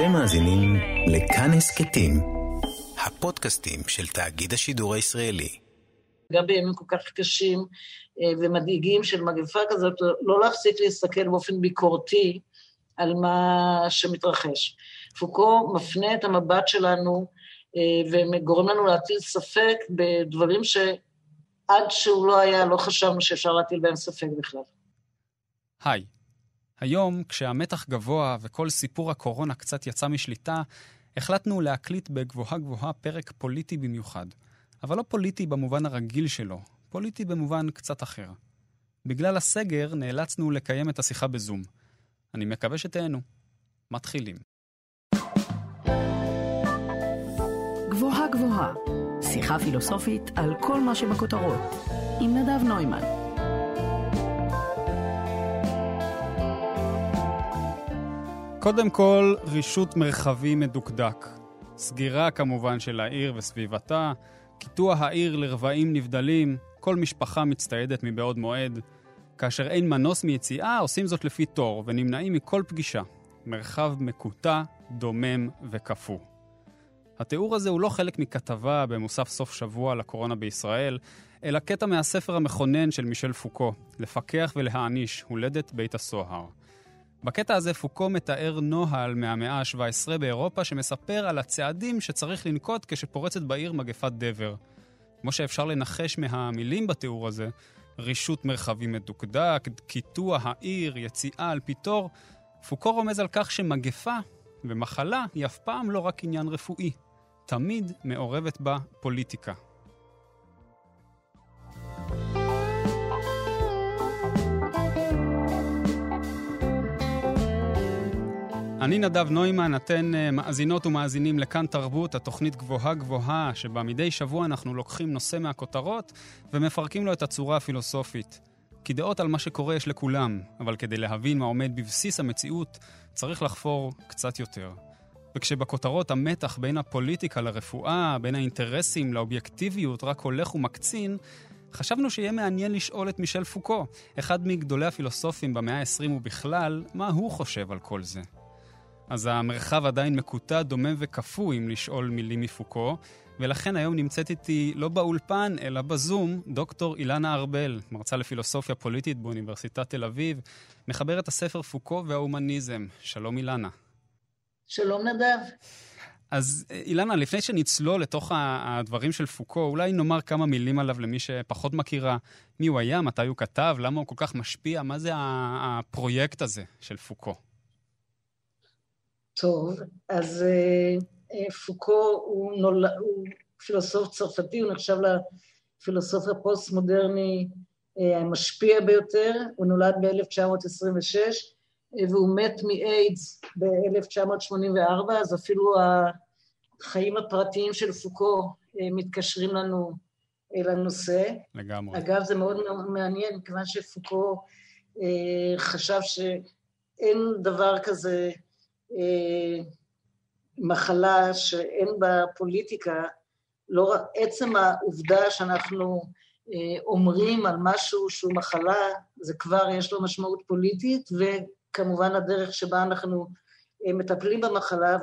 אתם מאזינים לכאן הסכתים, הפודקאסטים של תאגיד השידור הישראלי. גם בימים כל כך קשים אה, ומדאיגים של מגפה כזאת, לא להפסיק להסתכל באופן ביקורתי על מה שמתרחש. פוקו מפנה את המבט שלנו אה, וגורם לנו להטיל ספק בדברים שעד שהוא לא היה, לא חשבנו שאפשר להטיל בהם ספק בכלל. היי, היום, כשהמתח גבוה וכל סיפור הקורונה קצת יצא משליטה, החלטנו להקליט בגבוהה גבוהה פרק פוליטי במיוחד. אבל לא פוליטי במובן הרגיל שלו, פוליטי במובן קצת אחר. בגלל הסגר נאלצנו לקיים את השיחה בזום. אני מקווה שתהנו. מתחילים. גבוהה גבוהה, שיחה פילוסופית על כל מה שבכותרות, עם נדב נוימן. קודם כל, רישות מרחבי מדוקדק. סגירה כמובן של העיר וסביבתה, קיטוע העיר לרבעים נבדלים, כל משפחה מצטיידת מבעוד מועד. כאשר אין מנוס מיציאה, עושים זאת לפי תור ונמנעים מכל פגישה. מרחב מקוטע, דומם וקפוא. התיאור הזה הוא לא חלק מכתבה במוסף סוף שבוע על הקורונה בישראל, אלא קטע מהספר המכונן של מישל פוקו, לפקח ולהעניש, הולדת בית הסוהר. בקטע הזה פוקו מתאר נוהל מהמאה ה-17 באירופה שמספר על הצעדים שצריך לנקוט כשפורצת בעיר מגפת דבר. כמו שאפשר לנחש מהמילים בתיאור הזה, רישות מרחבי מדוקדק, קיטוע העיר, יציאה על פיתור, פוקו רומז על כך שמגפה ומחלה היא אף פעם לא רק עניין רפואי, תמיד מעורבת בה פוליטיקה. אני נדב נוימן, אתן אה, מאזינות ומאזינים לכאן תרבות, התוכנית גבוהה גבוהה, שבה מדי שבוע אנחנו לוקחים נושא מהכותרות ומפרקים לו את הצורה הפילוסופית. כי דעות על מה שקורה יש לכולם, אבל כדי להבין מה עומד בבסיס המציאות, צריך לחפור קצת יותר. וכשבכותרות המתח בין הפוליטיקה לרפואה, בין האינטרסים לאובייקטיביות רק הולך ומקצין, חשבנו שיהיה מעניין לשאול את מישל פוקו, אחד מגדולי הפילוסופים במאה ה-20 ובכלל, מה הוא חושב על כל זה. אז המרחב עדיין מקוטע, דומם וקפוא, אם לשאול מילים מפוקו, ולכן היום נמצאת איתי לא באולפן, אלא בזום, דוקטור אילנה ארבל, מרצה לפילוסופיה פוליטית באוניברסיטת תל אביב, מחברת הספר פוקו וההומניזם. שלום אילנה. שלום נדב. אז אילנה, לפני שנצלול לתוך הדברים של פוקו, אולי נאמר כמה מילים עליו למי שפחות מכירה. מי הוא היה, מתי הוא כתב, למה הוא כל כך משפיע, מה זה הפרויקט הזה של פוקו? טוב, אז אה, אה, פוקו הוא, נול... הוא פילוסוף צרפתי, הוא נחשב לפילוסוף הפוסט-מודרני אה, המשפיע ביותר, הוא נולד ב-1926 והוא מת מאיידס ב-1984, אז אפילו החיים הפרטיים של פוקו מתקשרים לנו לנושא. לגמרי. אגב, זה מאוד מעניין, מכיוון שפוקו חשב שאין דבר כזה מחלה שאין בה פוליטיקה, לא רק עצם העובדה שאנחנו אה, אומרים על משהו שהוא מחלה, זה כבר יש לו משמעות פוליטית, וכמובן הדרך שבה אנחנו אה, מטפלים במחלה,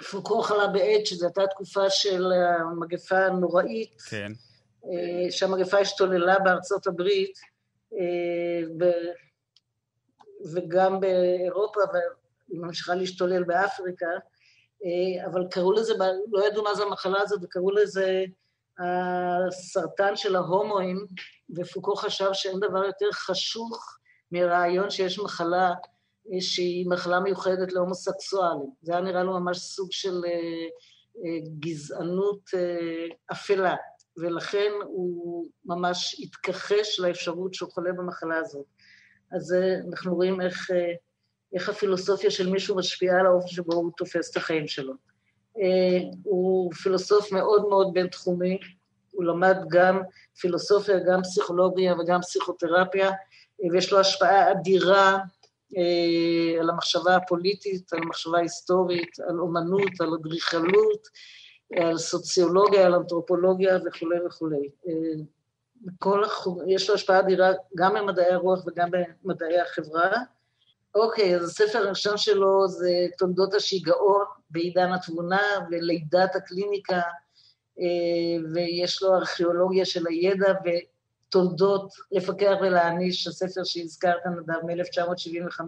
וכשפוקו חלה באיידס, שזו הייתה תקופה של המגפה הנוראית, כן. שהמגפה השתוללה בארצות הברית, וגם באירופה, והיא ממשיכה להשתולל באפריקה, אה, אבל קראו לזה, לא ידעו מה זה המחלה הזאת, וקראו לזה הסרטן של ההומואים, ופוקו חשב שאין דבר יותר חשוך מרעיון שיש מחלה אה, שהיא מחלה מיוחדת להומוסקסואלים. זה היה נראה לו ממש סוג של אה, גזענות אפלה, ולכן הוא ממש התכחש לאפשרות שהוא חולה במחלה הזאת. אז אה, אנחנו רואים איך, אה, איך הפילוסופיה של מישהו משפיעה על האופן שבו הוא תופס את החיים שלו. אה, הוא פילוסוף מאוד מאוד בינתחומי, הוא למד גם פילוסופיה, גם פסיכולוגיה וגם פסיכותרפיה, ויש לו השפעה אדירה על המחשבה הפוליטית, על המחשבה ההיסטורית, על אומנות, על אדריכלות, על סוציולוגיה, על אנתרופולוגיה וכולי וכולי. בכל החוג, יש לו השפעה אדירה גם במדעי הרוח וגם במדעי החברה, אוקיי, אז הספר הראשון שלו זה תולדות השיגעון בעידן התבונה ולידת הקליניקה, אה, ויש לו ארכיאולוגיה של הידע ותולדות לפקח ולהעניש, הספר שהזכרת נדב מ-1975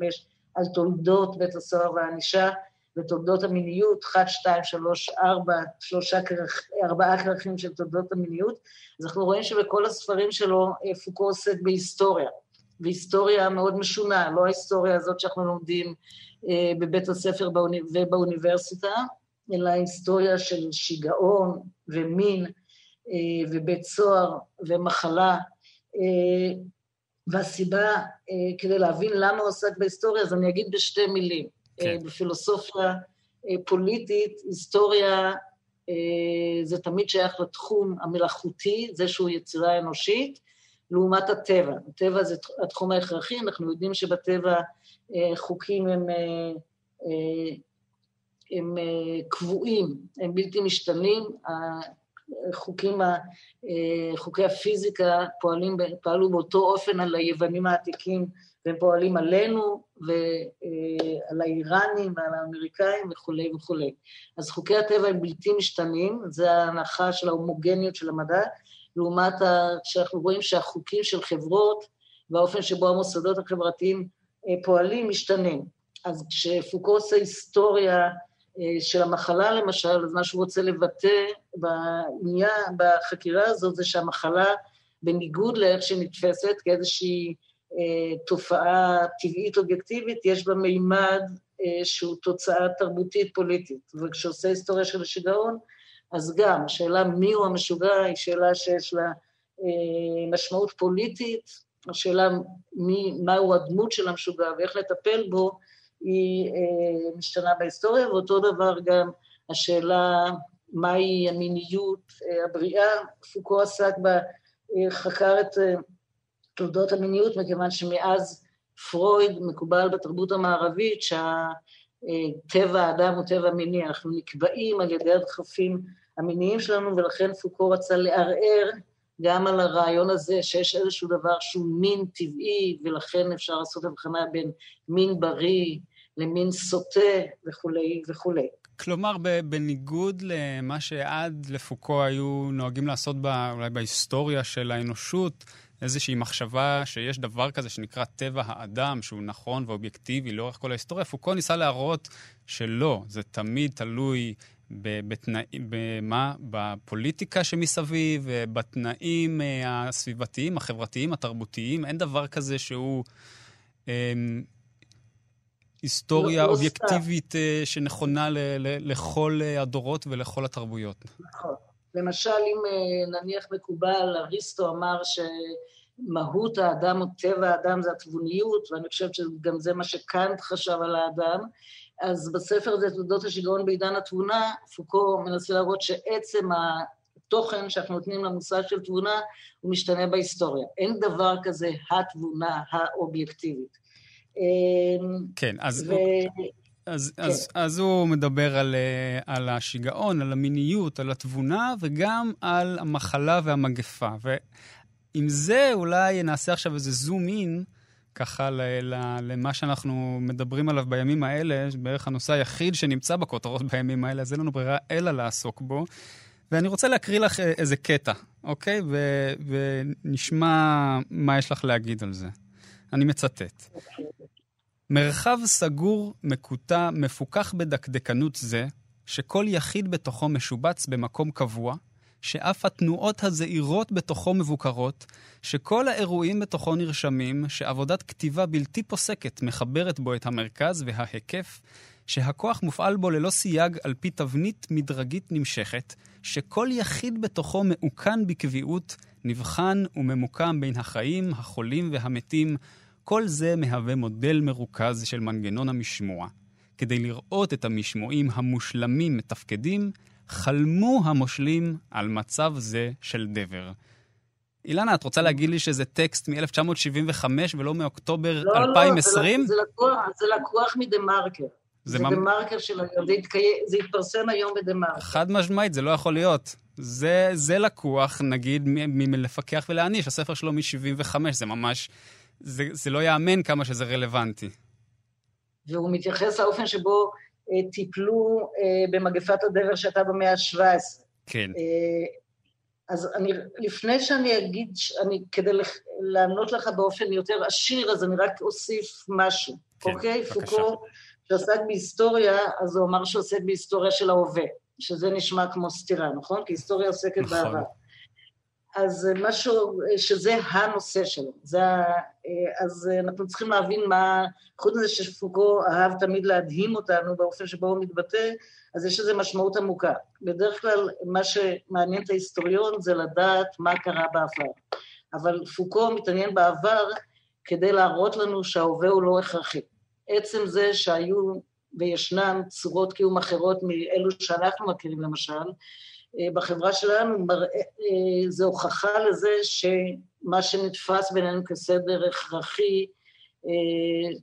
על תולדות בית הסוהר והענישה ותולדות המיניות, 1, 2, 3, 4, שלושה כרך, ארבעה כרכים של תולדות המיניות, אז אנחנו רואים שבכל הספרים שלו אה, פוקו עוסק בהיסטוריה. והיסטוריה מאוד משונה, לא ההיסטוריה הזאת שאנחנו לומדים אה, בבית הספר באוני, ובאוניברסיטה, אלא היסטוריה של שיגעון ומין אה, ובית סוהר ומחלה. והסיבה, כדי להבין למה הוא עוסק בהיסטוריה, אז אני אגיד בשתי מילים. כן. אה, בפילוסופיה אה, פוליטית, היסטוריה אה, זה תמיד שייך לתחום המלאכותי, זה שהוא יצירה אנושית, לעומת הטבע. הטבע זה התחום ההכרחי, אנחנו יודעים שבטבע חוקים הם, הם קבועים, הם בלתי משתנים, החוקים, חוקי הפיזיקה פועלים, פעלו באותו אופן על היוונים העתיקים והם פועלים עלינו ועל האיראנים ועל האמריקאים וכולי וכולי. אז חוקי הטבע הם בלתי משתנים, זה ההנחה של ההומוגניות של המדע, לעומת שאנחנו רואים שהחוקים של חברות והאופן שבו המוסדות החברתיים אה, פועלים משתנים. אז כשפוקו עושה היסטוריה אה, של המחלה למשל, אז מה שהוא רוצה לבטא בעניין, בחקירה הזאת, זה שהמחלה, בניגוד לאיך שהיא נתפסת, כאיזושהי אה, תופעה טבעית אובייקטיבית, יש בה מימד אה, שהוא תוצאה תרבותית פוליטית. וכשעושה היסטוריה של השיגעון, אז גם, השאלה מיהו המשוגע היא שאלה שיש לה אה, משמעות פוליטית, השאלה מי, מהו הדמות של המשוגע ואיך לטפל בו, היא אה, משתנה בהיסטוריה, ואותו דבר גם השאלה מהי המיניות אה, הבריאה, פוקו עסק בה, אה, חקר את תולדות המיניות, מכיוון שמאז פרויד מקובל בתרבות המערבית שה... טבע האדם הוא טבע מיני, אנחנו נקבעים על ידי הדחפים המיניים שלנו, ולכן פוקו רצה לערער גם על הרעיון הזה שיש איזשהו דבר שהוא מין טבעי, ולכן אפשר לעשות הבחנה בין מין בריא למין סוטה וכולי וכולי. כלומר, בניגוד למה שעד לפוקו היו נוהגים לעשות בה, אולי בהיסטוריה של האנושות, איזושהי מחשבה שיש דבר כזה שנקרא טבע האדם, שהוא נכון ואובייקטיבי לאורך כל ההיסטוריה. פוקו ניסה להראות שלא, זה תמיד תלוי במה? בפוליטיקה שמסביב, בתנאים אה, הסביבתיים, החברתיים, התרבותיים. אין דבר כזה שהוא אה, היסטוריה לא, לא אובייקטיבית לא שנכונה ל, ל, לכל הדורות ולכל התרבויות. נכון. למשל, אם אה, נניח מקובל, אריסטו אמר שמהות האדם או טבע האדם זה התבוניות, ואני חושבת שגם זה מה שקאנט חשב על האדם, אז בספר הזה, תולדות השיגעון בעידן התבונה, פוקו מנסה להראות שעצם התוכן שאנחנו נותנים למושג של תבונה, הוא משתנה בהיסטוריה. אין דבר כזה התבונה האובייקטיבית. כן, אז... ו... אז, כן. אז, אז הוא מדבר על, אה, על השיגעון, על המיניות, על התבונה, וגם על המחלה והמגפה. ועם זה אולי נעשה עכשיו איזה זום אין, ככה ל, ל, למה שאנחנו מדברים עליו בימים האלה, בערך הנושא היחיד שנמצא בכותרות בימים האלה, אז אין לנו ברירה אלא לעסוק בו. ואני רוצה להקריא לך אה, איזה קטע, אוקיי? ו, ונשמע מה יש לך להגיד על זה. אני מצטט. מרחב סגור, מקוטע, מפוקח בדקדקנות זה, שכל יחיד בתוכו משובץ במקום קבוע, שאף התנועות הזעירות בתוכו מבוקרות, שכל האירועים בתוכו נרשמים, שעבודת כתיבה בלתי פוסקת מחברת בו את המרכז וההיקף, שהכוח מופעל בו ללא סייג על פי תבנית מדרגית נמשכת, שכל יחיד בתוכו מעוקן בקביעות, נבחן וממוקם בין החיים, החולים והמתים, כל זה מהווה מודל מרוכז של מנגנון המשמוע. כדי לראות את המשמועים המושלמים מתפקדים, חלמו המושלים על מצב זה של דבר. אילנה, את רוצה להגיד לי שזה טקסט מ-1975 ולא מאוקטובר לא, 2020? לא, זה, לקוח, זה לקוח מדה-מרקר. זה, זה ממ... דה-מרקר של היום, זה, התקי... זה התפרסם היום בדה-מרקר. חד משמעית, זה לא יכול להיות. זה, זה לקוח, נגיד, מלפקח ולהעניש. הספר שלו מ-75, זה ממש זה, זה לא יאמן כמה שזה רלוונטי. והוא מתייחס לאופן שבו טיפלו אה, במגפת הדבר שהייתה במאה ה-17. כן. אז אני, לפני שאני אגיד, אני, כדי לענות לך באופן יותר עשיר, אז אני רק אוסיף משהו, כן, אוקיי? בבקשה. פוקו, שעסק בהיסטוריה, אז הוא אמר שעוסק בהיסטוריה של ההווה, שזה נשמע כמו סתירה, נכון? כי היסטוריה עוסקת נכון. בעבר. אז משהו, שזה הנושא שלו. זה, אז אנחנו צריכים להבין מה, חוץ מזה שפוקו אהב תמיד להדהים אותנו באופן שבו הוא מתבטא, אז יש לזה משמעות עמוקה. בדרך כלל מה שמעניין את ההיסטוריון זה לדעת מה קרה בעבר. אבל פוקו מתעניין בעבר כדי להראות לנו שההווה הוא לא הכרחי. עצם זה שהיו וישנן צורות קיום אחרות מאלו שאנחנו מכירים למשל, אה, בחברה שלנו מראה, אה, זה הוכחה לזה שמה שנתפס בינינו כסדר הכרחי, אה,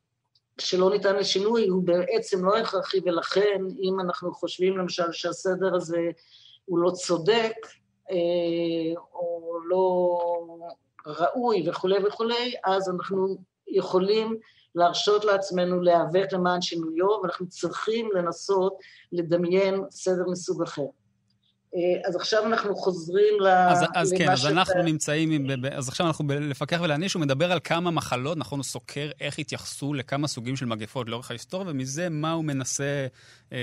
שלא ניתן לשינוי, הוא בעצם לא הכרחי, ולכן אם אנחנו חושבים למשל שהסדר הזה הוא לא צודק, או לא ראוי וכולי וכולי, אז אנחנו יכולים להרשות לעצמנו להיאבק למען שינויו, ואנחנו צריכים לנסות לדמיין סדר מסוג אחר. אה, אז עכשיו אנחנו חוזרים ל... אז, אז כן, אז אנחנו נמצאים, עם, אז עכשיו אנחנו לפקח ולהעניש, הוא מדבר על כמה מחלות, נכון, הוא סוקר איך התייחסו לכמה סוגים של מגפות לאורך ההיסטוריה, ומזה מה הוא מנסה אה,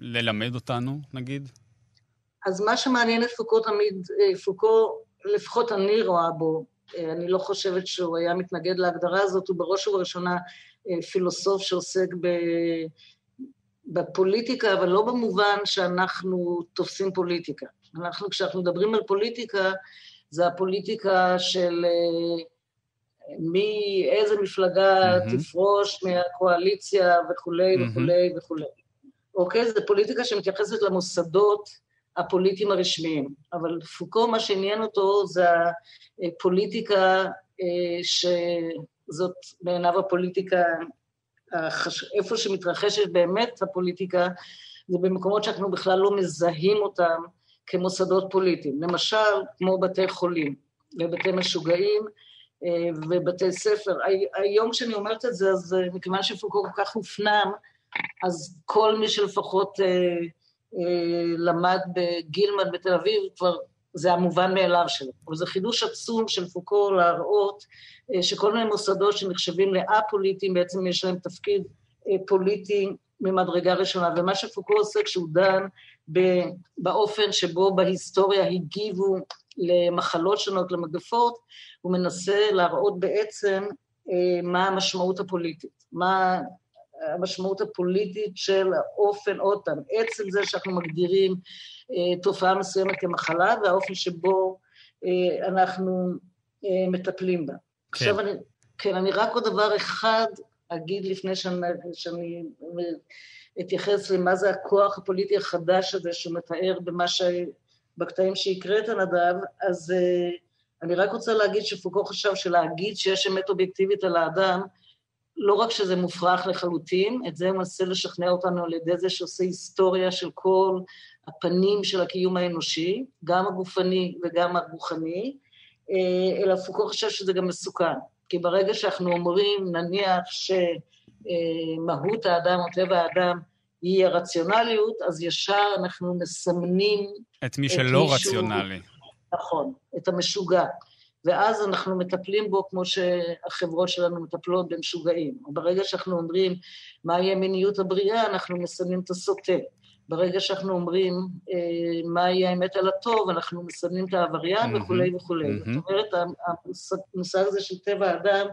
ללמד אותנו, נגיד? אז מה שמעניין את פוקו תמיד, אה, פוקו, לפחות אני רואה בו, אה, אני לא חושבת שהוא היה מתנגד להגדרה הזאת, הוא בראש ובראשונה פילוסוף שעוסק ב... בפוליטיקה, אבל לא במובן שאנחנו תופסים פוליטיקה. אנחנו, כשאנחנו מדברים על פוליטיקה, זה הפוליטיקה של אה, מי, איזה מפלגה mm-hmm. תפרוש מהקואליציה וכולי mm-hmm. וכולי וכולי. אוקיי? זו פוליטיקה שמתייחסת למוסדות הפוליטיים הרשמיים. אבל פוקו, מה שעניין אותו זה הפוליטיקה אה, שזאת בעיניו הפוליטיקה איפה שמתרחשת באמת הפוליטיקה, זה במקומות שאנחנו בכלל לא מזהים אותם כמוסדות פוליטיים. למשל, כמו בתי חולים ובתי משוגעים אה, ובתי ספר. היום כשאני אומרת את זה, אז אה, מכיוון שפוקו כל כך הופנם, אז כל מי שלפחות אה, למד בגילמן בתל אביב כבר זה המובן מאליו שלו. אבל זה חידוש עצום של פוקו להראות אה, שכל מיני מוסדות שנחשבים א-פוליטיים, בעצם יש להם תפקיד אה, פוליטי ממדרגה ראשונה. ומה שפוקו עושה כשהוא דן באופן שבו בהיסטוריה הגיבו למחלות שונות, למגפות, הוא מנסה להראות בעצם אה, מה המשמעות הפוליטית, מה המשמעות הפוליטית של האופן, עוד פעם, עצם זה שאנחנו מגדירים אה, תופעה מסוימת כמחלה והאופן שבו אה, אנחנו אה, מטפלים בה. כן. עכשיו אני, כן, אני רק עוד דבר אחד אגיד לפני שאני, שאני אתייחס למה זה הכוח הפוליטי החדש הזה שמתאר במה ש... בקטעים שהקראת, נדב, אז אני רק רוצה להגיד שפוקו חשב שלהגיד שיש אמת אובייקטיבית על האדם, לא רק שזה מופרך לחלוטין, את זה הוא מנסה לשכנע אותנו על ידי זה שעושה היסטוריה של כל הפנים של הקיום האנושי, גם הגופני וגם הרוחני, אה, אלא פוקו חושב שזה גם מסוכן. כי ברגע שאנחנו אומרים, נניח שמהות האדם או טבע האדם היא הרציונליות, אז ישר אנחנו מסמנים... את מי שלא את מישהו, רציונלי. נכון, את המשוגע. ואז אנחנו מטפלים בו כמו שהחברות שלנו מטפלות במשוגעים. ברגע שאנחנו אומרים מהי המיניות הבריאה, אנחנו מסמנים את הסוטה. ברגע שאנחנו אומרים אה, מהי האמת על הטוב, אנחנו מסמנים את העבריין mm-hmm, וכולי וכולי. Mm-hmm. זאת אומרת, המושג הזה של טבע האדם,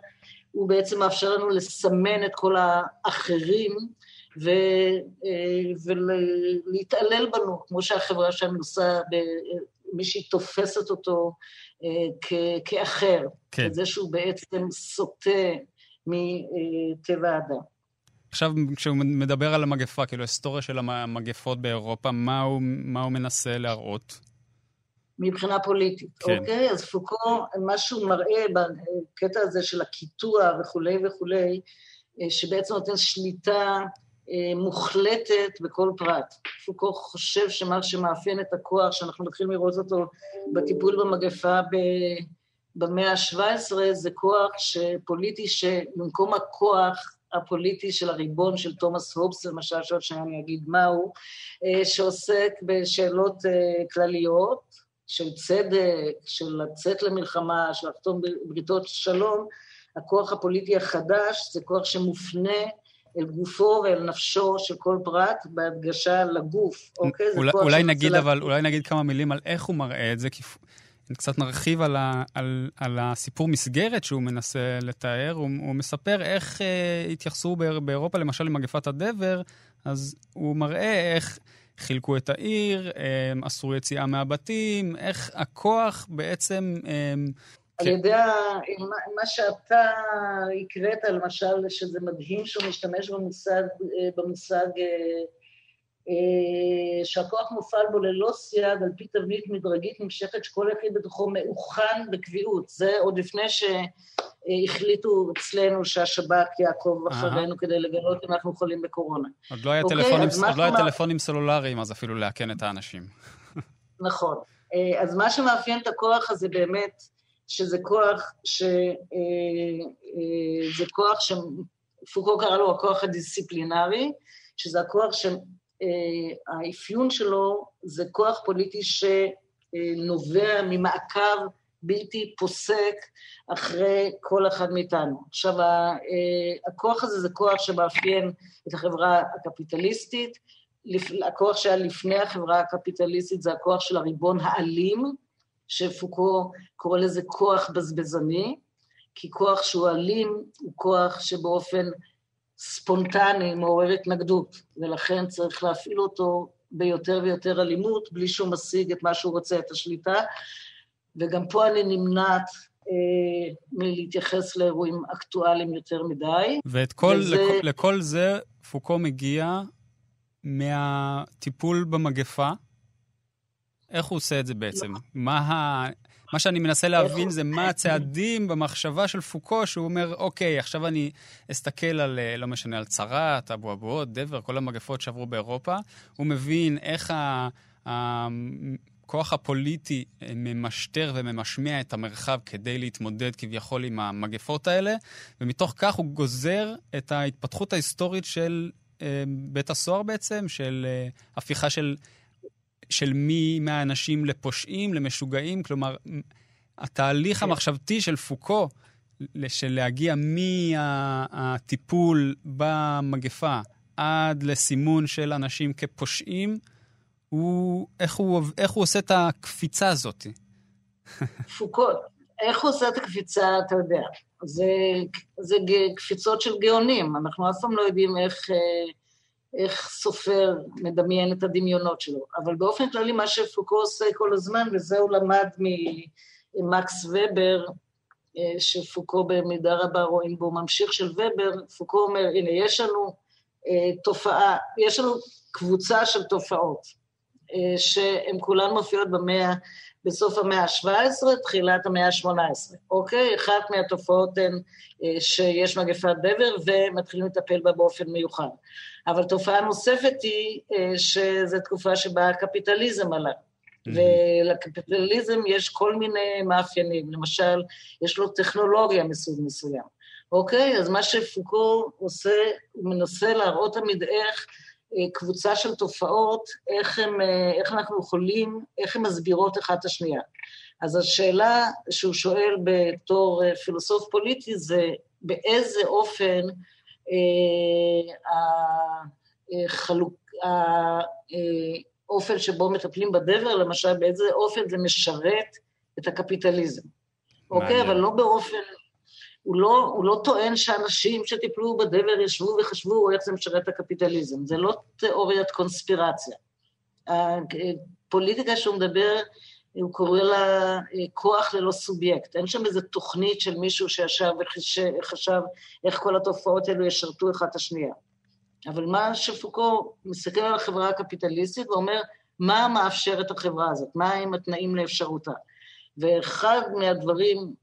הוא בעצם מאפשר לנו לסמן את כל האחרים ו, אה, ולהתעלל בנו, כמו שהחברה שלנו עושה, מי שהיא תופסת אותו כאחר. כן. את זה שהוא בעצם סוטה מטבע האדם. עכשיו, כשהוא מדבר על המגפה, כאילו, היסטוריה של המגפות באירופה, מה הוא, מה הוא מנסה להראות? מבחינה פוליטית, כן. אוקיי? אז פוקו, מה שהוא מראה בקטע הזה של הקיטוע וכולי וכולי, אה, שבעצם נותן שליטה מוחלטת בכל פרט. פוקו חושב שמה שמאפיין את הכוח, שאנחנו מתחילים לראות אותו בטיפול במגפה במאה ה-17, זה כוח פוליטי שבמקום הכוח הפוליטי של הריבון של תומאס הובס, למשל, שעוד שניה אני אגיד מהו, שעוסק בשאלות כלליות, של צדק, של לצאת למלחמה, של לחתום בריתות שלום, הכוח הפוליטי החדש זה כוח שמופנה אל גופו ואל נפשו של כל פרט, בהדגשה לגוף, אוקיי? אולי, אולי נגיד, אבל, אולי נגיד כמה מילים על איך הוא מראה את זה, כי קצת נרחיב על, ה, על, על הסיפור מסגרת שהוא מנסה לתאר. הוא, הוא מספר איך אה, התייחסו באירופה, למשל למגפת הדבר, אז הוא מראה איך חילקו את העיר, אה, אסרו יציאה מהבתים, איך הכוח בעצם... אה, על ידי מה שאתה הקראת, למשל, שזה מדהים שהוא משתמש במושג, אה, במושג אה, שהכוח מופעל בו ללא סייג על פי תבנית מדרגית נמשכת שכל יחיד בתוכו מאוכן בקביעות. זה עוד לפני שהחליטו אצלנו שהשב"כ יעקוב אחרינו כדי לגלות אם אנחנו חולים בקורונה. עוד לא היה אוקיי, טלפונים, עוד לא היה טלפונים סלולריים, אז אפילו לאכן את האנשים. נכון. אה, אז מה שמאפיין את הכוח הזה באמת, שזה כוח ש... אה, זה כוח שפוקו קרא לו הכוח הדיסציפלינרי, שזה הכוח ש... אה, שלו זה כוח פוליטי שנובע ממעקב בלתי פוסק אחרי כל אחד מאיתנו. עכשיו, אה, הכוח הזה זה כוח שמאפיין את החברה הקפיטליסטית, הכוח שהיה לפני החברה הקפיטליסטית זה הכוח של הריבון האלים, שפוקו קורא לזה כוח בזבזני, כי כוח שהוא אלים הוא כוח שבאופן ספונטני, מעורר התנגדות, ולכן צריך להפעיל אותו ביותר ויותר אלימות, בלי שהוא משיג את מה שהוא רוצה, את השליטה. וגם פה אני נמנעת אה, מלהתייחס לאירועים אקטואליים יותר מדי. ואת כל, וזה... לכל, לכל זה פוקו מגיע מהטיפול במגפה. איך הוא עושה את זה בעצם? מה ה... מה שאני מנסה להבין זה מה הצעדים במחשבה של פוקו, שהוא אומר, אוקיי, עכשיו אני אסתכל על, אה, לא משנה, על צרת, אבו אבואות, דבר, כל המגפות שעברו באירופה. הוא מבין איך הכוח הפוליטי אה, ממשטר וממשמיע את המרחב כדי להתמודד כביכול עם המגפות האלה, ומתוך כך הוא גוזר את ההתפתחות ההיסטורית של אה, בית הסוהר בעצם, של הפיכה של של מי מהאנשים לפושעים, למשוגעים, כלומר, התהליך כן. המחשבתי של פוקו, של להגיע מהטיפול במגפה עד לסימון של אנשים כפושעים, הוא, איך, הוא, איך הוא עושה את הקפיצה הזאת? פוקו, איך הוא עושה את הקפיצה, אתה יודע. זה, זה קפיצות של גאונים, אנחנו אף פעם לא יודעים איך... אה, איך סופר מדמיין את הדמיונות שלו. אבל באופן כללי מה שפוקו עושה כל הזמן, וזה הוא למד ממקס ובר, אה, שפוקו במידה רבה רואים בו ממשיך של ובר, פוקו אומר, הנה, יש לנו אה, תופעה, יש לנו קבוצה של תופעות, אה, שהן כולן מופיעות במאה, בסוף המאה ה-17, תחילת המאה ה-18, אוקיי? אחת מהתופעות הן שיש מגפת דבר ומתחילים לטפל בה באופן מיוחד. אבל תופעה נוספת היא אה, שזו תקופה שבה הקפיטליזם עלה. Mm-hmm. ולקפיטליזם יש כל מיני מאפיינים, למשל, יש לו טכנולוגיה מסוג מסוים, אוקיי? אז מה שפוקו עושה, הוא מנסה להראות תמיד איך אה, קבוצה של תופעות, איך, הם, אה, איך אנחנו יכולים, איך הן מסבירות אחת את השנייה. אז השאלה שהוא שואל בתור פילוסוף פוליטי זה באיזה אופן החלוק, האופן שבו מטפלים בדבר, למשל, באיזה אופן זה משרת את הקפיטליזם. אוקיי? אבל לא באופן... הוא לא, הוא לא טוען שאנשים שטיפלו בדבר ישבו וחשבו איך זה משרת את הקפיטליזם. זה לא תיאוריית קונספירציה. הפוליטיקה שהוא מדבר הוא קורא לה אה, כוח ללא סובייקט. אין שם איזו תוכנית של מישהו שישב וחשב איך כל התופעות האלו ישרתו אחת את השנייה. אבל מה שפוקו מסתכל על החברה הקפיטליסטית ואומר, מה מאפשר את החברה הזאת? מה הם התנאים לאפשרותה? ואחד מהדברים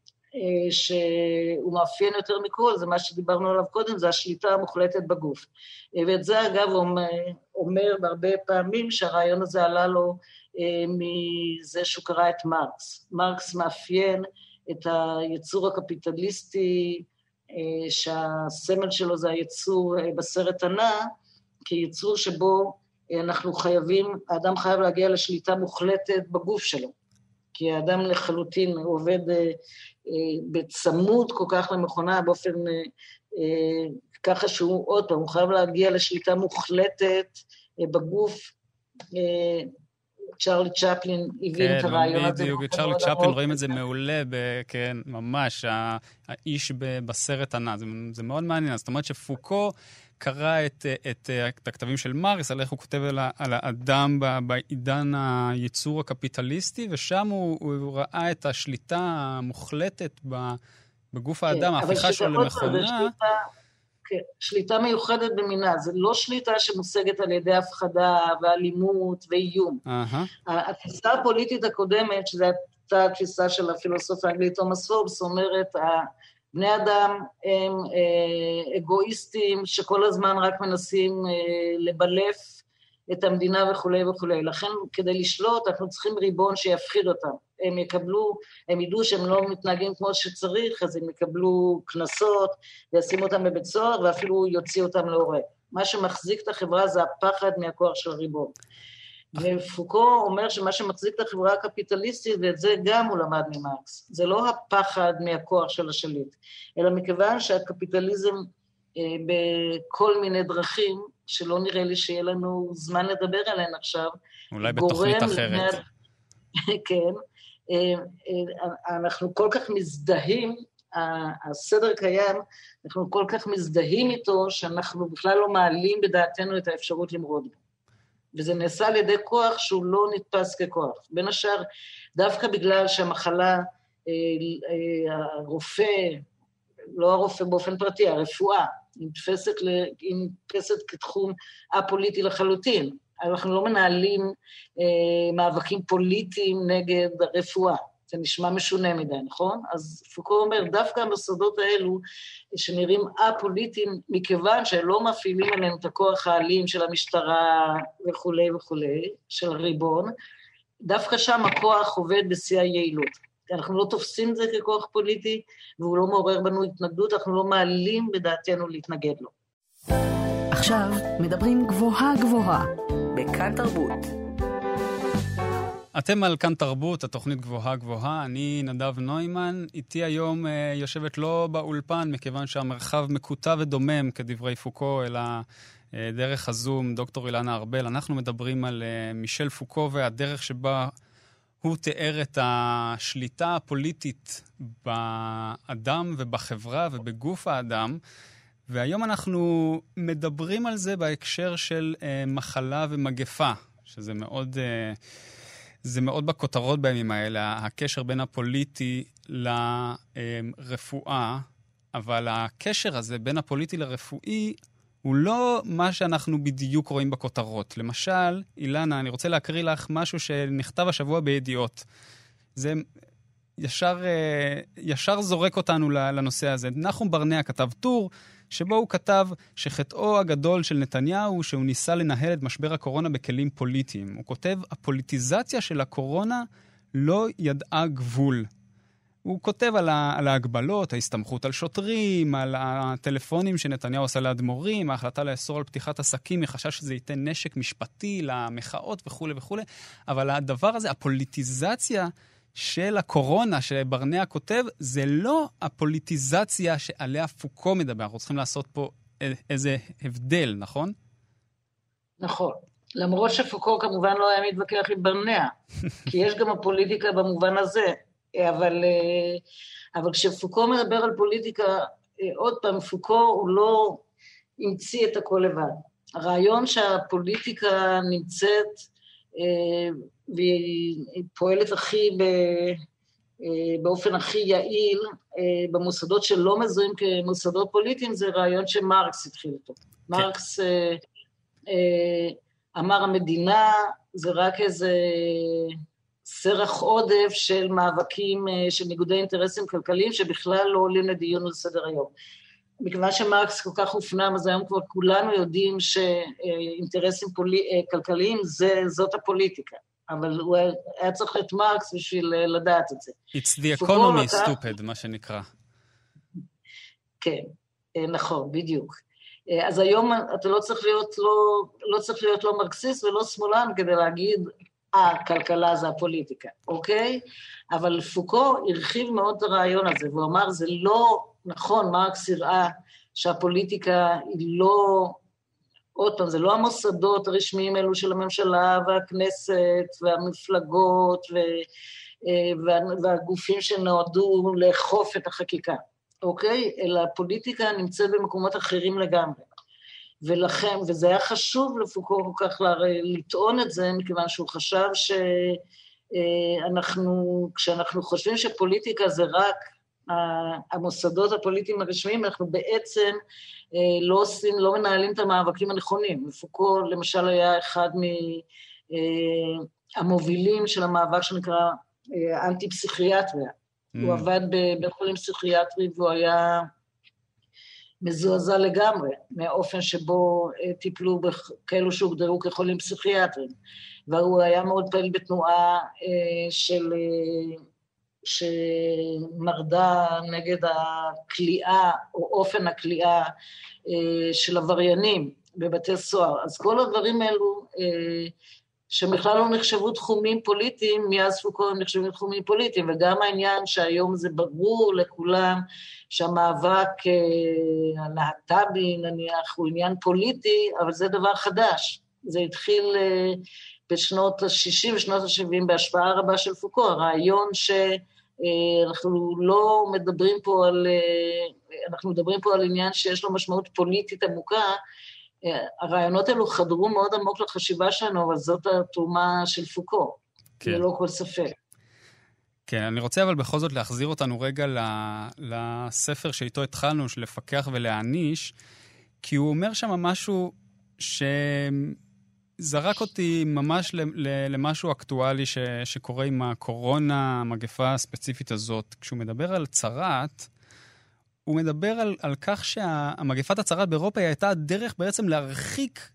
שהוא מאפיין יותר מכל, זה מה שדיברנו עליו קודם, זה השליטה המוחלטת בגוף. אה, ואת זה אגב הוא אומר בהרבה פעמים שהרעיון הזה עלה לו אה, מזה שהוא קרא את מרקס. מרקס מאפיין את היצור הקפיטליסטי שהסמל שלו זה היצור בסרט הנע, כיצור שבו אנחנו חייבים, האדם חייב להגיע לשליטה מוחלטת בגוף שלו. כי האדם לחלוטין עובד בצמוד כל כך למכונה באופן ככה שהוא, עוד פעם, הוא חייב להגיע לשליטה מוחלטת בגוף. צ'רלי צ'פלין הבין את הרעיון הזה. כן, בדיוק, צ'רלי צ'פלין רואים את זה מעולה, כן, ממש, האיש בסרט הנע, זה מאוד מעניין. זאת אומרת שפוקו קרא את, את, את הכתבים של מרקס, על איך הוא כותב על, על האדם בעידן הייצור הקפיטליסטי, ושם הוא, הוא ראה את השליטה המוחלטת בגוף האדם, כן, ההפיכה שלו למכונה. כן, שליטה מיוחדת במינה, זה לא שליטה שמושגת על ידי הפחדה ואלימות ואיום. Uh-huh. התפיסה הפוליטית הקודמת, שזו הייתה התפיסה של הפילוסוף האנגלי תומאס פורבס, אומרת, בני אדם הם אה, אגואיסטים שכל הזמן רק מנסים אה, לבלף את המדינה וכולי וכולי. לכן כדי לשלוט אנחנו צריכים ריבון שיפחיד אותם. הם יקבלו, הם ידעו שהם לא מתנהגים כמו שצריך, אז הם יקבלו קנסות וישימו אותם בבית סוהר ואפילו יוציאו אותם להורג. מה שמחזיק את החברה זה הפחד מהכוח של הריבון. ופוקו אומר שמה שמחזיק את החברה הקפיטליסטית, ואת זה גם הוא למד ממרקס, זה לא הפחד מהכוח של השליט, אלא מכיוון שהקפיטליזם אה, בכל מיני דרכים, שלא נראה לי שיהיה לנו זמן לדבר עליהן עכשיו, אולי בתוכנית אחרת. לבני... כן, אה, אה, אנחנו כל כך מזדהים, הסדר קיים, אנחנו כל כך מזדהים איתו, שאנחנו בכלל לא מעלים בדעתנו את האפשרות למרוד בו. וזה נעשה על ידי כוח שהוא לא נתפס ככוח. בין השאר, דווקא בגלל שהמחלה, אה, הרופא, לא הרופא באופן פרטי, הרפואה, היא נתפסת, נתפסת כתחום א-פוליטי לחלוטין. אנחנו לא מנהלים אה, מאבקים פוליטיים נגד הרפואה. זה נשמע משונה מדי, נכון? אז פוקו אומר, דווקא המוסדות האלו, שנראים א-פוליטיים, מכיוון שהם לא מפעילים עליהם את הכוח האלים של המשטרה וכולי וכולי, של הריבון, דווקא שם הכוח עובד בשיא היעילות. אנחנו לא תופסים את זה ככוח פוליטי, והוא לא מעורר בנו התנגדות, אנחנו לא מעלים בדעתנו להתנגד לו. עכשיו מדברים גבוהה גבוהה, בכאן תרבות. אתם על כאן תרבות, התוכנית גבוהה גבוהה. אני נדב נוימן, איתי היום אה, יושבת לא באולפן, מכיוון שהמרחב מקוטע ודומם, כדברי פוקו, אלא אה, דרך הזום, דוקטור אילנה ארבל. אנחנו מדברים על אה, מישל פוקו והדרך שבה הוא תיאר את השליטה הפוליטית באדם ובחברה ובגוף האדם. והיום אנחנו מדברים על זה בהקשר של אה, מחלה ומגפה, שזה מאוד... אה, זה מאוד בכותרות בימים האלה, הקשר בין הפוליטי לרפואה, אבל הקשר הזה בין הפוליטי לרפואי הוא לא מה שאנחנו בדיוק רואים בכותרות. למשל, אילנה, אני רוצה להקריא לך משהו שנכתב השבוע בידיעות. זה ישר, אה, ישר זורק אותנו לנושא הזה. נחום ברנע כתב טור שבו הוא כתב שחטאו הגדול של נתניהו הוא שהוא ניסה לנהל את משבר הקורונה בכלים פוליטיים. הוא כותב, הפוליטיזציה של הקורונה לא ידעה גבול. הוא כותב על, ה, על ההגבלות, ההסתמכות על שוטרים, על הטלפונים שנתניהו עשה לאדמו"רים, ההחלטה לאסור על פתיחת עסקים מחשש שזה ייתן נשק משפטי למחאות וכולי וכולי, אבל הדבר הזה, הפוליטיזציה של הקורונה שברנע כותב, זה לא הפוליטיזציה שעליה פוקו מדבר. אנחנו צריכים לעשות פה איזה הבדל, נכון? נכון. למרות שפוקו כמובן לא היה מתווכח עם ברנע, כי יש גם הפוליטיקה במובן הזה, אבל, אה, אבל כשפוקו מדבר על פוליטיקה, אה, עוד פעם, פוקו הוא לא המציא את הכל לבד. הרעיון שהפוליטיקה נמצאת אה, והיא פועלת הכי ב... אה, באופן הכי יעיל אה, במוסדות שלא מזוהים כמוסדות פוליטיים, זה רעיון שמרקס התחיל אותו. כן. מרקס אמר המדינה זה רק איזה סרח עודף של מאבקים של ניגודי אינטרסים כלכליים שבכלל לא עולים לדיון על סדר היום. מכיוון שמרקס כל כך הופנם, אז היום כבר כולנו יודעים שאינטרסים פולי, כלכליים זה, זאת הפוליטיקה. אבל הוא היה צריך את מרקס בשביל לדעת את זה. It's the economy לקח... stupid, מה שנקרא. כן, נכון, בדיוק. אז היום אתה לא צריך להיות לא, לא צריך להיות לא מרקסיסט ולא שמאלן כדי להגיד, אה, כלכלה זה הפוליטיקה, אוקיי? אבל פוקו הרחיב מאוד את הרעיון הזה, והוא אמר, זה לא נכון, מרקס הראה שהפוליטיקה היא לא, עוד פעם, זה לא המוסדות הרשמיים האלו של הממשלה והכנסת והמפלגות ו, וה, והגופים שנועדו לאכוף את החקיקה, אוקיי? אלא הפוליטיקה נמצאת במקומות אחרים לגמרי. ולכן, וזה היה חשוב לפוקו כל כך לטעון את זה, מכיוון שהוא חשב שאנחנו, כשאנחנו חושבים שפוליטיקה זה רק המוסדות הפוליטיים הרשמיים, אנחנו בעצם לא עושים, לא מנהלים את המאבקים הנכונים. ופוקו למשל היה אחד מהמובילים של המאבק שנקרא אנטי-פסיכיאטריה. Mm. הוא עבד בבית חולים פסיכיאטרי והוא היה מזועזע לגמרי מהאופן שבו טיפלו בכאלו שהוגדרו כחולים פסיכיאטריים. והוא היה מאוד פעיל בתנועה של שמרדה נגד הכליאה או אופן הכליאה אה, של עבריינים בבתי סוהר. אז כל הדברים האלו, אה, שבכלל לא נחשבו תחומים פוליטיים, מאז פוקו הם נחשבים תחומים פוליטיים, וגם העניין שהיום זה ברור לכולם שהמאבק אה, הלהט"בי נניח הוא עניין פוליטי, אבל זה דבר חדש. זה התחיל בשנות ה-60 ושנות ה-70 בהשפעה רבה של פוקו, הרעיון שאנחנו לא מדברים פה על, אנחנו מדברים פה על עניין שיש לו משמעות פוליטית עמוקה, הרעיונות האלו חדרו מאוד עמוק לחשיבה שלנו, אבל זאת התרומה של פוקו, כן. ללא כל ספק. כן, אני רוצה אבל בכל זאת להחזיר אותנו רגע לספר שאיתו התחלנו, של לפקח ולהעניש, כי הוא אומר שם משהו ש... זרק אותי ממש למשהו אקטואלי ש, שקורה עם הקורונה, המגפה הספציפית הזאת. כשהוא מדבר על צרעת, הוא מדבר על, על כך שהמגפת הצרעת באירופה הייתה הדרך בעצם להרחיק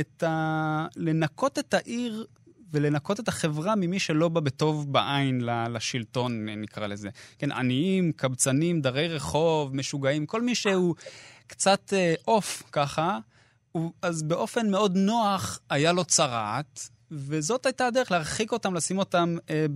את ה... לנקות את העיר ולנקות את החברה ממי שלא בא בטוב בעין לשלטון, נקרא לזה. כן, עניים, קבצנים, דרי רחוב, משוגעים, כל מי שהוא קצת אוף uh, ככה, אז באופן מאוד נוח היה לו צרעת, וזאת הייתה הדרך להרחיק אותם, לשים אותם אה,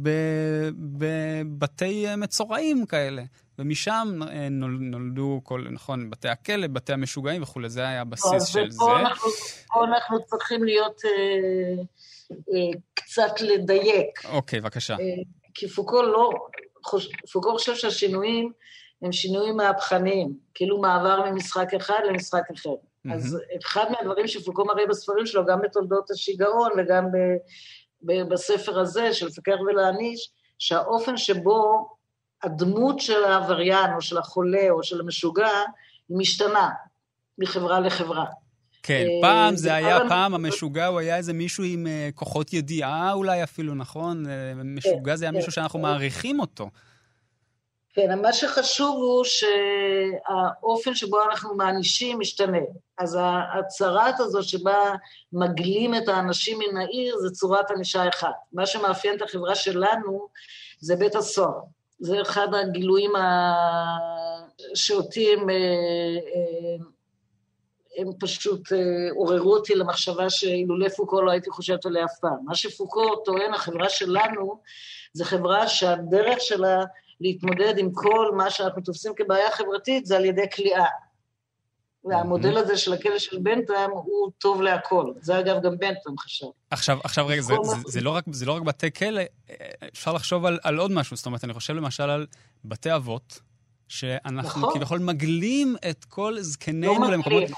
בבתי אה, מצורעים כאלה. ומשם אה, נולדו כל, נכון, בתי הכלא, בתי המשוגעים וכולי, זה היה הבסיס של זה. אנחנו, פה אנחנו צריכים להיות אה, אה, קצת לדייק. אוקיי, בבקשה. אה, כי פוקו לא, חוש, פוקו חושב שהשינויים הם שינויים מהפכניים, כאילו מעבר ממשחק אחד למשחק אחר. אז אחד מהדברים שפוקו מראה בספרים שלו, גם בתולדות השיגעון וגם ב, ב, בספר הזה, של לפקח ולהעניש, שהאופן שבו הדמות של העבריין או של החולה או של המשוגע, משתנה מחברה לחברה. כן, אה, פעם זה היה, פעם המשוגע הוא היה איזה מישהו עם אה, כוחות ידיעה אולי אפילו, נכון? אה, משוגע זה היה כן, מישהו שאנחנו כן. מעריכים אותו. כן, מה שחשוב הוא שהאופן שבו אנחנו מענישים משתנה. אז הצרת הזאת שבה מגלים את האנשים מן העיר זה צורת ענישה אחת. מה שמאפיין את החברה שלנו זה בית הסוהר. זה אחד הגילויים שאותי הם, אה, אה, הם פשוט אה, עוררו אותי למחשבה שאילולא פוקו לא הייתי חושבת עליה אף פעם. מה שפוקו טוען, החברה שלנו, זה חברה שהדרך שלה להתמודד עם כל מה שאנחנו תופסים כבעיה חברתית זה על ידי כליאה. והמודל הזה של הכלא של בנטם הוא טוב להכל. זה אגב גם בנטם חשב. עכשיו, עכשיו רגע, זה, זה, זה, לא רק, זה לא רק בתי כלא, אפשר לחשוב על, על עוד משהו. זאת אומרת, אני חושב למשל על בתי אבות, שאנחנו נכון. כביכול מגלים את כל זקנינו לא למקומות...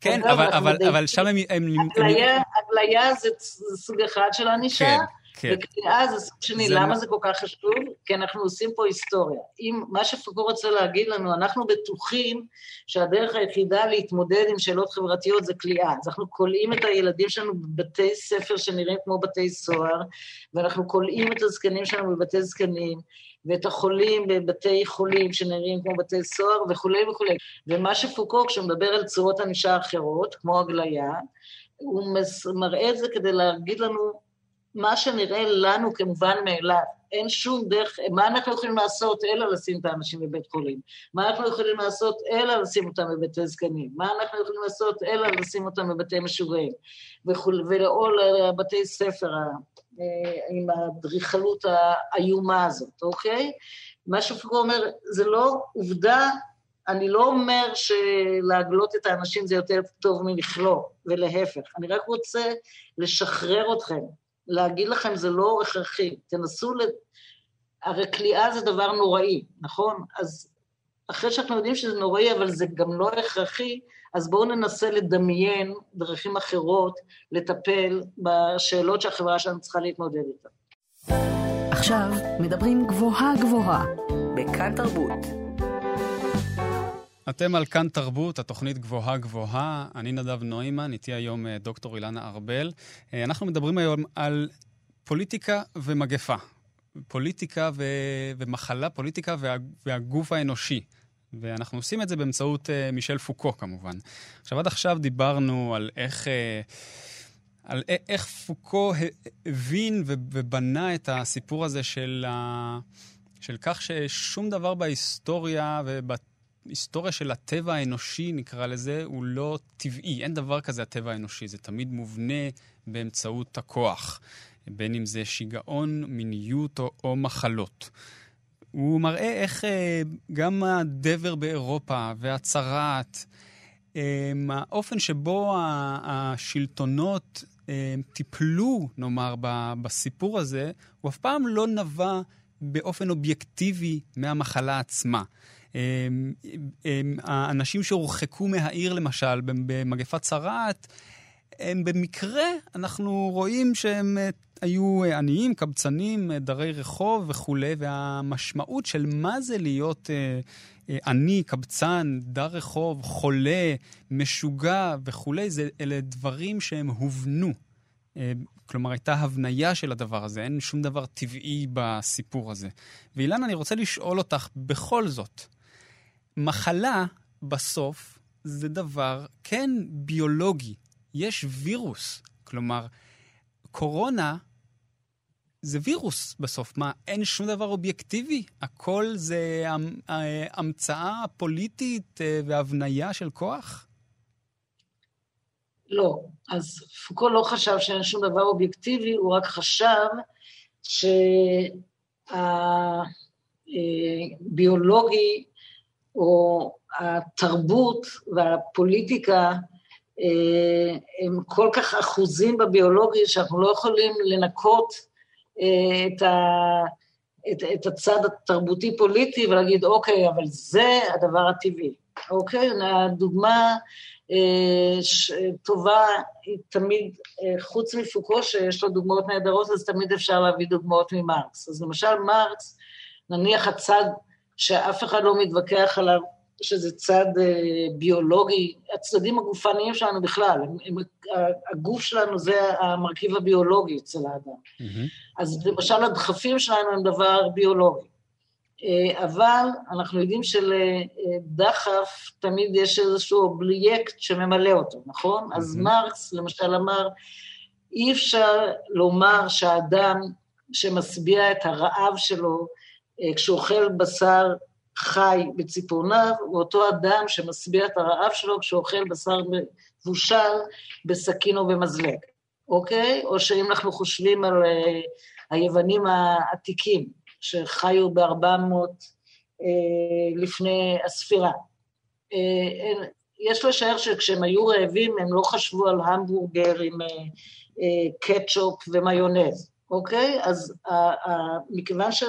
כן, אבל, אבל, אבל שם הם... הגליה זה סוג אחד של ענישה. כן. כן. וקריאה זה סוג שני, זה למה מה... זה כל כך חשוב? כי אנחנו עושים פה היסטוריה. אם מה שפוקו רוצה להגיד לנו, אנחנו בטוחים שהדרך היחידה להתמודד עם שאלות חברתיות זה כליאה. אז אנחנו כולאים את הילדים שלנו בבתי ספר שנראים כמו בתי סוהר, ואנחנו כולאים את הזקנים שלנו בבתי זקנים, ואת החולים בבתי חולים שנראים כמו בתי סוהר וכולי וכולי. ומה שפוקו, כשהוא מדבר על צורות ענישה אחרות, כמו הגליה, הוא מראה את זה כדי להגיד לנו מה שנראה לנו כמובן מאליו, אין שום דרך, מה אנחנו יכולים לעשות אלא לשים את האנשים בבית חולים? מה אנחנו יכולים לעשות אלא לשים אותם בבתי זקנים? מה אנחנו יכולים לעשות אלא לשים אותם בבתי משוגעים? ולאור לבתי ספר עם האדריכלות האיומה הזאת, אוקיי? מה שפוקו אומר, זה לא עובדה, אני לא אומר שלהגלות את האנשים זה יותר טוב מלכלוא, ולהפך. אני רק רוצה לשחרר אתכם, להגיד לכם זה לא הכרחי. תנסו ל... הרי כליאה זה דבר נוראי, נכון? אז אחרי שאנחנו יודעים שזה נוראי, אבל זה גם לא הכרחי, אז בואו ננסה לדמיין דרכים אחרות לטפל בשאלות שהחברה שלנו צריכה להתמודד איתן. עכשיו מדברים גבוהה גבוהה, בכאן תרבות. אתם על כאן תרבות, התוכנית גבוהה גבוהה. אני נדב נוימן, איתי היום אה, דוקטור אילנה ארבל. אה, אנחנו מדברים היום על פוליטיקה ומגפה. פוליטיקה ו... ומחלה, פוליטיקה וה... והגוף האנושי. ואנחנו עושים את זה באמצעות uh, מישל פוקו כמובן. עכשיו, עד עכשיו דיברנו על איך, uh, על איך פוקו הבין ובנה את הסיפור הזה של, ה... של כך ששום דבר בהיסטוריה ובהיסטוריה של הטבע האנושי, נקרא לזה, הוא לא טבעי. אין דבר כזה הטבע האנושי, זה תמיד מובנה באמצעות הכוח, בין אם זה שיגעון, מיניות או, או מחלות. הוא מראה איך אה, גם הדבר באירופה והצרעת, אה, האופן שבו השלטונות אה, טיפלו, נאמר, בסיפור הזה, הוא אף פעם לא נבע באופן אובייקטיבי מהמחלה עצמה. האנשים שהורחקו מהעיר, למשל, במגפת צרעת, הם במקרה, אנחנו רואים שהם היו אה, עניים, קבצנים, אה, דרי רחוב וכולי, והמשמעות של מה זה להיות אה, אה, עני, קבצן, דר רחוב, חולה, משוגע וכולי, זה, אלה דברים שהם הובנו. אה, כלומר, הייתה הבניה של הדבר הזה, אין שום דבר טבעי בסיפור הזה. ואילן, אני רוצה לשאול אותך בכל זאת, מחלה בסוף זה דבר, כן, ביולוגי. יש וירוס. כלומר, קורונה זה וירוס בסוף. מה, אין שום דבר אובייקטיבי? הכל זה המצאה פוליטית אה, והבניה של כוח? לא. אז פוקו לא חשב שאין שום דבר אובייקטיבי, הוא רק חשב שהביולוגי או התרבות והפוליטיקה אה, הם כל כך אחוזים בביולוגיה שאנחנו לא יכולים לנקות את, ה, את, את הצד התרבותי-פוליטי ולהגיד, אוקיי, אבל זה הדבר הטבעי. אוקיי? הדוגמה אה, ש, טובה היא תמיד, אה, חוץ מפוקו, שיש לו דוגמאות נהדרות, אז תמיד אפשר להביא דוגמאות ממרקס. אז למשל מרקס, נניח הצד שאף אחד לא מתווכח עליו, שזה צד אה, ביולוגי, הצדדים הגופניים שלנו בכלל, הם, הם, הגוף שלנו זה המרכיב הביולוגי אצל האדם. Mm-hmm. אז למשל הדחפים שלנו הם דבר ביולוגי. אה, אבל אנחנו יודעים שלדחף תמיד יש איזשהו אובייקט שממלא אותו, נכון? Mm-hmm. אז מרקס למשל אמר, אי אפשר לומר שהאדם שמשביע את הרעב שלו אה, כשהוא אוכל בשר חי בציפורניו, הוא אותו אדם שמשביע את הרעב שלו כשהוא אוכל בשר מבושל בסכין או במזלג, אוקיי? או שאם אנחנו חושבים על uh, היוונים העתיקים, שחיו ב-400 uh, לפני הספירה. יש לשער שכשהם היו רעבים הם לא חשבו על המבורגר עם קטשופ ומיונז, אוקיי? אז מכיוון ש...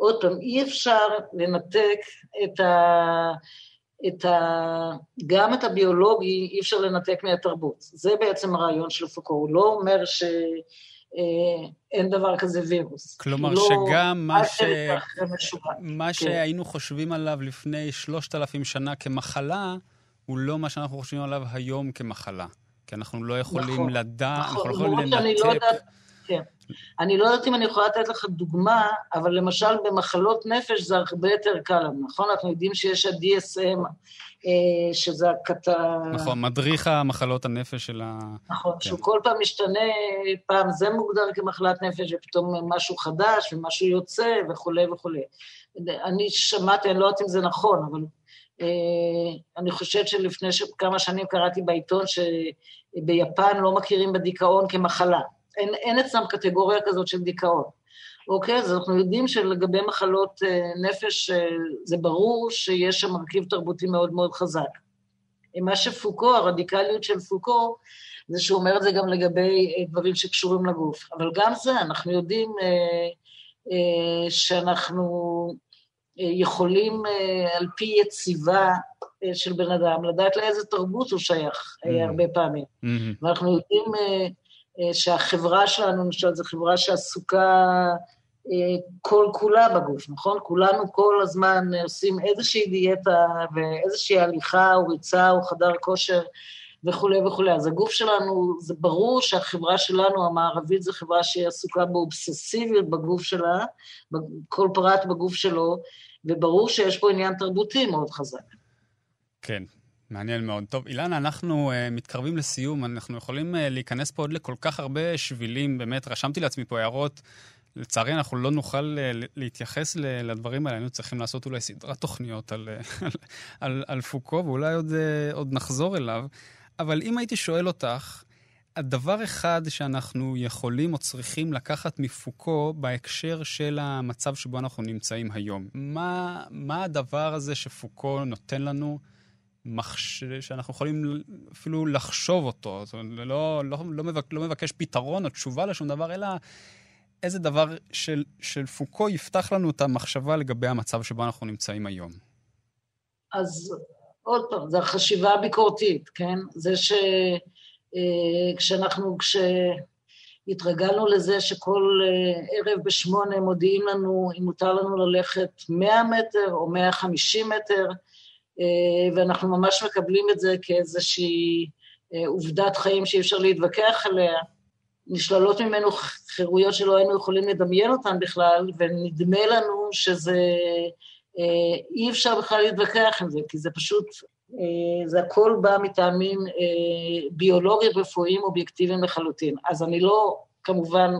עוד פעם, אי אפשר לנתק את ה... את ה... גם את הביולוגי אי אפשר לנתק מהתרבות. זה בעצם הרעיון של פוקו, הוא לא אומר שאין אה, דבר כזה וירוס. כלומר, לא... שגם מה, ש... מה כן. שהיינו חושבים עליו לפני שלושת אלפים שנה כמחלה, הוא לא מה שאנחנו חושבים עליו היום כמחלה. כי אנחנו לא יכולים נכון, לדעת, נכון, אנחנו לא יכולים לנתק. אני לא יודעת כן. אני לא יודעת אם אני יכולה לתת לך דוגמה, אבל למשל במחלות נפש זה הרבה יותר קל לנו, נכון? אנחנו יודעים שיש ה-DSM, אה, שזה הקטע... נכון, מדריך המחלות הנפש של ה... נכון, כן. שהוא כל פעם משתנה, פעם זה מוגדר כמחלת נפש, ופתאום משהו חדש, ומשהו יוצא, וכולי וכולי. אני שמעתי, אני לא יודעת אם זה נכון, אבל אה, אני חושבת שלפני כמה שנים קראתי בעיתון שביפן לא מכירים בדיכאון כמחלה. אין, אין אצלם קטגוריה כזאת של דיכאון. אוקיי? אז אנחנו יודעים שלגבי מחלות אה, נפש, אה, זה ברור שיש שם מרכיב תרבותי מאוד מאוד חזק. מה שפוקו, הרדיקליות של פוקו, זה שהוא אומר את זה גם לגבי אה, דברים שקשורים לגוף. אבל גם זה, אנחנו יודעים אה, אה, שאנחנו יכולים אה, על פי יציבה של בן אדם, לדעת לאיזה תרבות הוא שייך mm-hmm. הרבה פעמים. Mm-hmm. ואנחנו יודעים שהחברה שלנו, למשל, זו חברה שעסוקה אה, כל כולה בגוף, נכון? כולנו כל הזמן עושים איזושהי דיאטה ואיזושהי הליכה או ריצה או חדר כושר וכולי וכולי. אז הגוף שלנו, זה ברור שהחברה שלנו, המערבית, זו חברה שהיא עסוקה באובססיביות בגוף שלה, כל פרט בגוף שלו, וברור שיש פה עניין תרבותי מאוד חזק. כן, מעניין מאוד. טוב, אילנה, אנחנו uh, מתקרבים לסיום, אנחנו יכולים uh, להיכנס פה עוד לכל כך הרבה שבילים, באמת, רשמתי לעצמי פה הערות. לצערי, אנחנו לא נוכל uh, להתייחס לדברים האלה, היינו צריכים לעשות אולי סדרת תוכניות על, על, על, על פוקו, ואולי עוד, uh, עוד נחזור אליו. אבל אם הייתי שואל אותך, הדבר אחד שאנחנו יכולים או צריכים לקחת מפוקו בהקשר של המצב שבו אנחנו נמצאים היום, מה, מה הדבר הזה שפוקו נותן לנו מחש... שאנחנו יכולים אפילו לחשוב אותו. זאת אומרת, לא, לא, לא, מבק... לא מבקש פתרון או תשובה לשום דבר, אלא איזה דבר של, של פוקו יפתח לנו את המחשבה לגבי המצב שבו אנחנו נמצאים היום. אז עוד פעם, זו החשיבה הביקורתית, כן? זה שכשאנחנו, אה, כשהתרגלנו לזה שכל אה, ערב בשמונה מודיעים לנו אם מותר לנו ללכת 100 מטר או 150 מטר, ואנחנו ממש מקבלים את זה כאיזושהי אה, עובדת חיים שאי אפשר להתווכח עליה. נשללות ממנו חירויות שלא היינו יכולים לדמיין אותן בכלל, ונדמה לנו שזה, אה, אי אפשר בכלל להתווכח עם זה, כי זה פשוט, זה הכל בא מטעמים ביולוגיים, רפואיים, אובייקטיביים לחלוטין. אז אני לא, כמובן,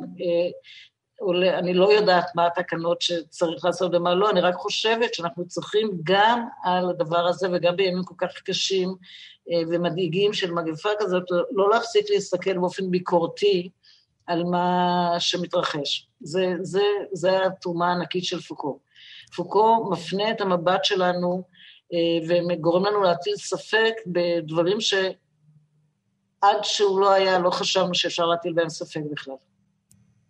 אני לא יודעת מה התקנות שצריך לעשות ומה לא, אני רק חושבת שאנחנו צריכים גם על הדבר הזה וגם בימים כל כך קשים אה, ומדאיגים של מגפה כזאת, לא להפסיק להסתכל באופן ביקורתי על מה שמתרחש. זה, זה, זה התרומה הענקית של פוקו. פוקו מפנה את המבט שלנו אה, וגורם לנו להטיל ספק בדברים שעד שהוא לא היה, לא חשבנו שאפשר להטיל בהם ספק בכלל.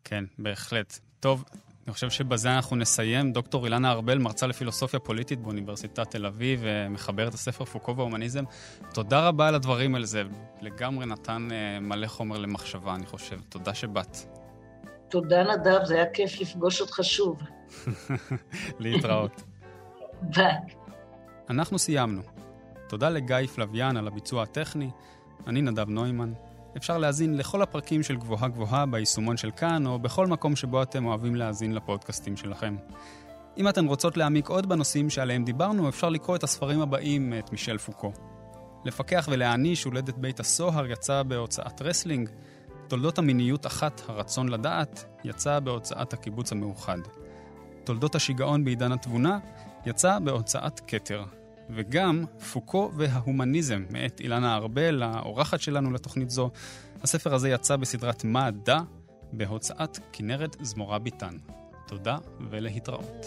כן, בהחלט. טוב, אני חושב שבזה אנחנו נסיים. דוקטור אילנה ארבל, מרצה לפילוסופיה פוליטית באוניברסיטת תל אביב, מחברת הספר פוקו וההומניזם. תודה רבה על הדברים על זה. לגמרי נתן uh, מלא חומר למחשבה, אני חושב. תודה שבאת. תודה, נדב, זה היה כיף לפגוש אותך שוב. להתראות. ביי. אנחנו סיימנו. תודה לגיא פלוויאן על הביצוע הטכני. אני נדב נוימן. אפשר להאזין לכל הפרקים של גבוהה גבוהה ביישומון של כאן, או בכל מקום שבו אתם אוהבים להאזין לפודקאסטים שלכם. אם אתן רוצות להעמיק עוד בנושאים שעליהם דיברנו, אפשר לקרוא את הספרים הבאים מאת מישל פוקו. לפקח ולהעניש הולדת בית הסוהר יצא בהוצאת רסלינג, תולדות המיניות אחת, הרצון לדעת, יצא בהוצאת הקיבוץ המאוחד. תולדות השיגעון בעידן התבונה, יצא בהוצאת כתר. וגם פוקו וההומניזם, מאת אילנה ארבל, האורחת שלנו לתוכנית זו. הספר הזה יצא בסדרת מדע בהוצאת כנרת זמורה ביטן. תודה ולהתראות.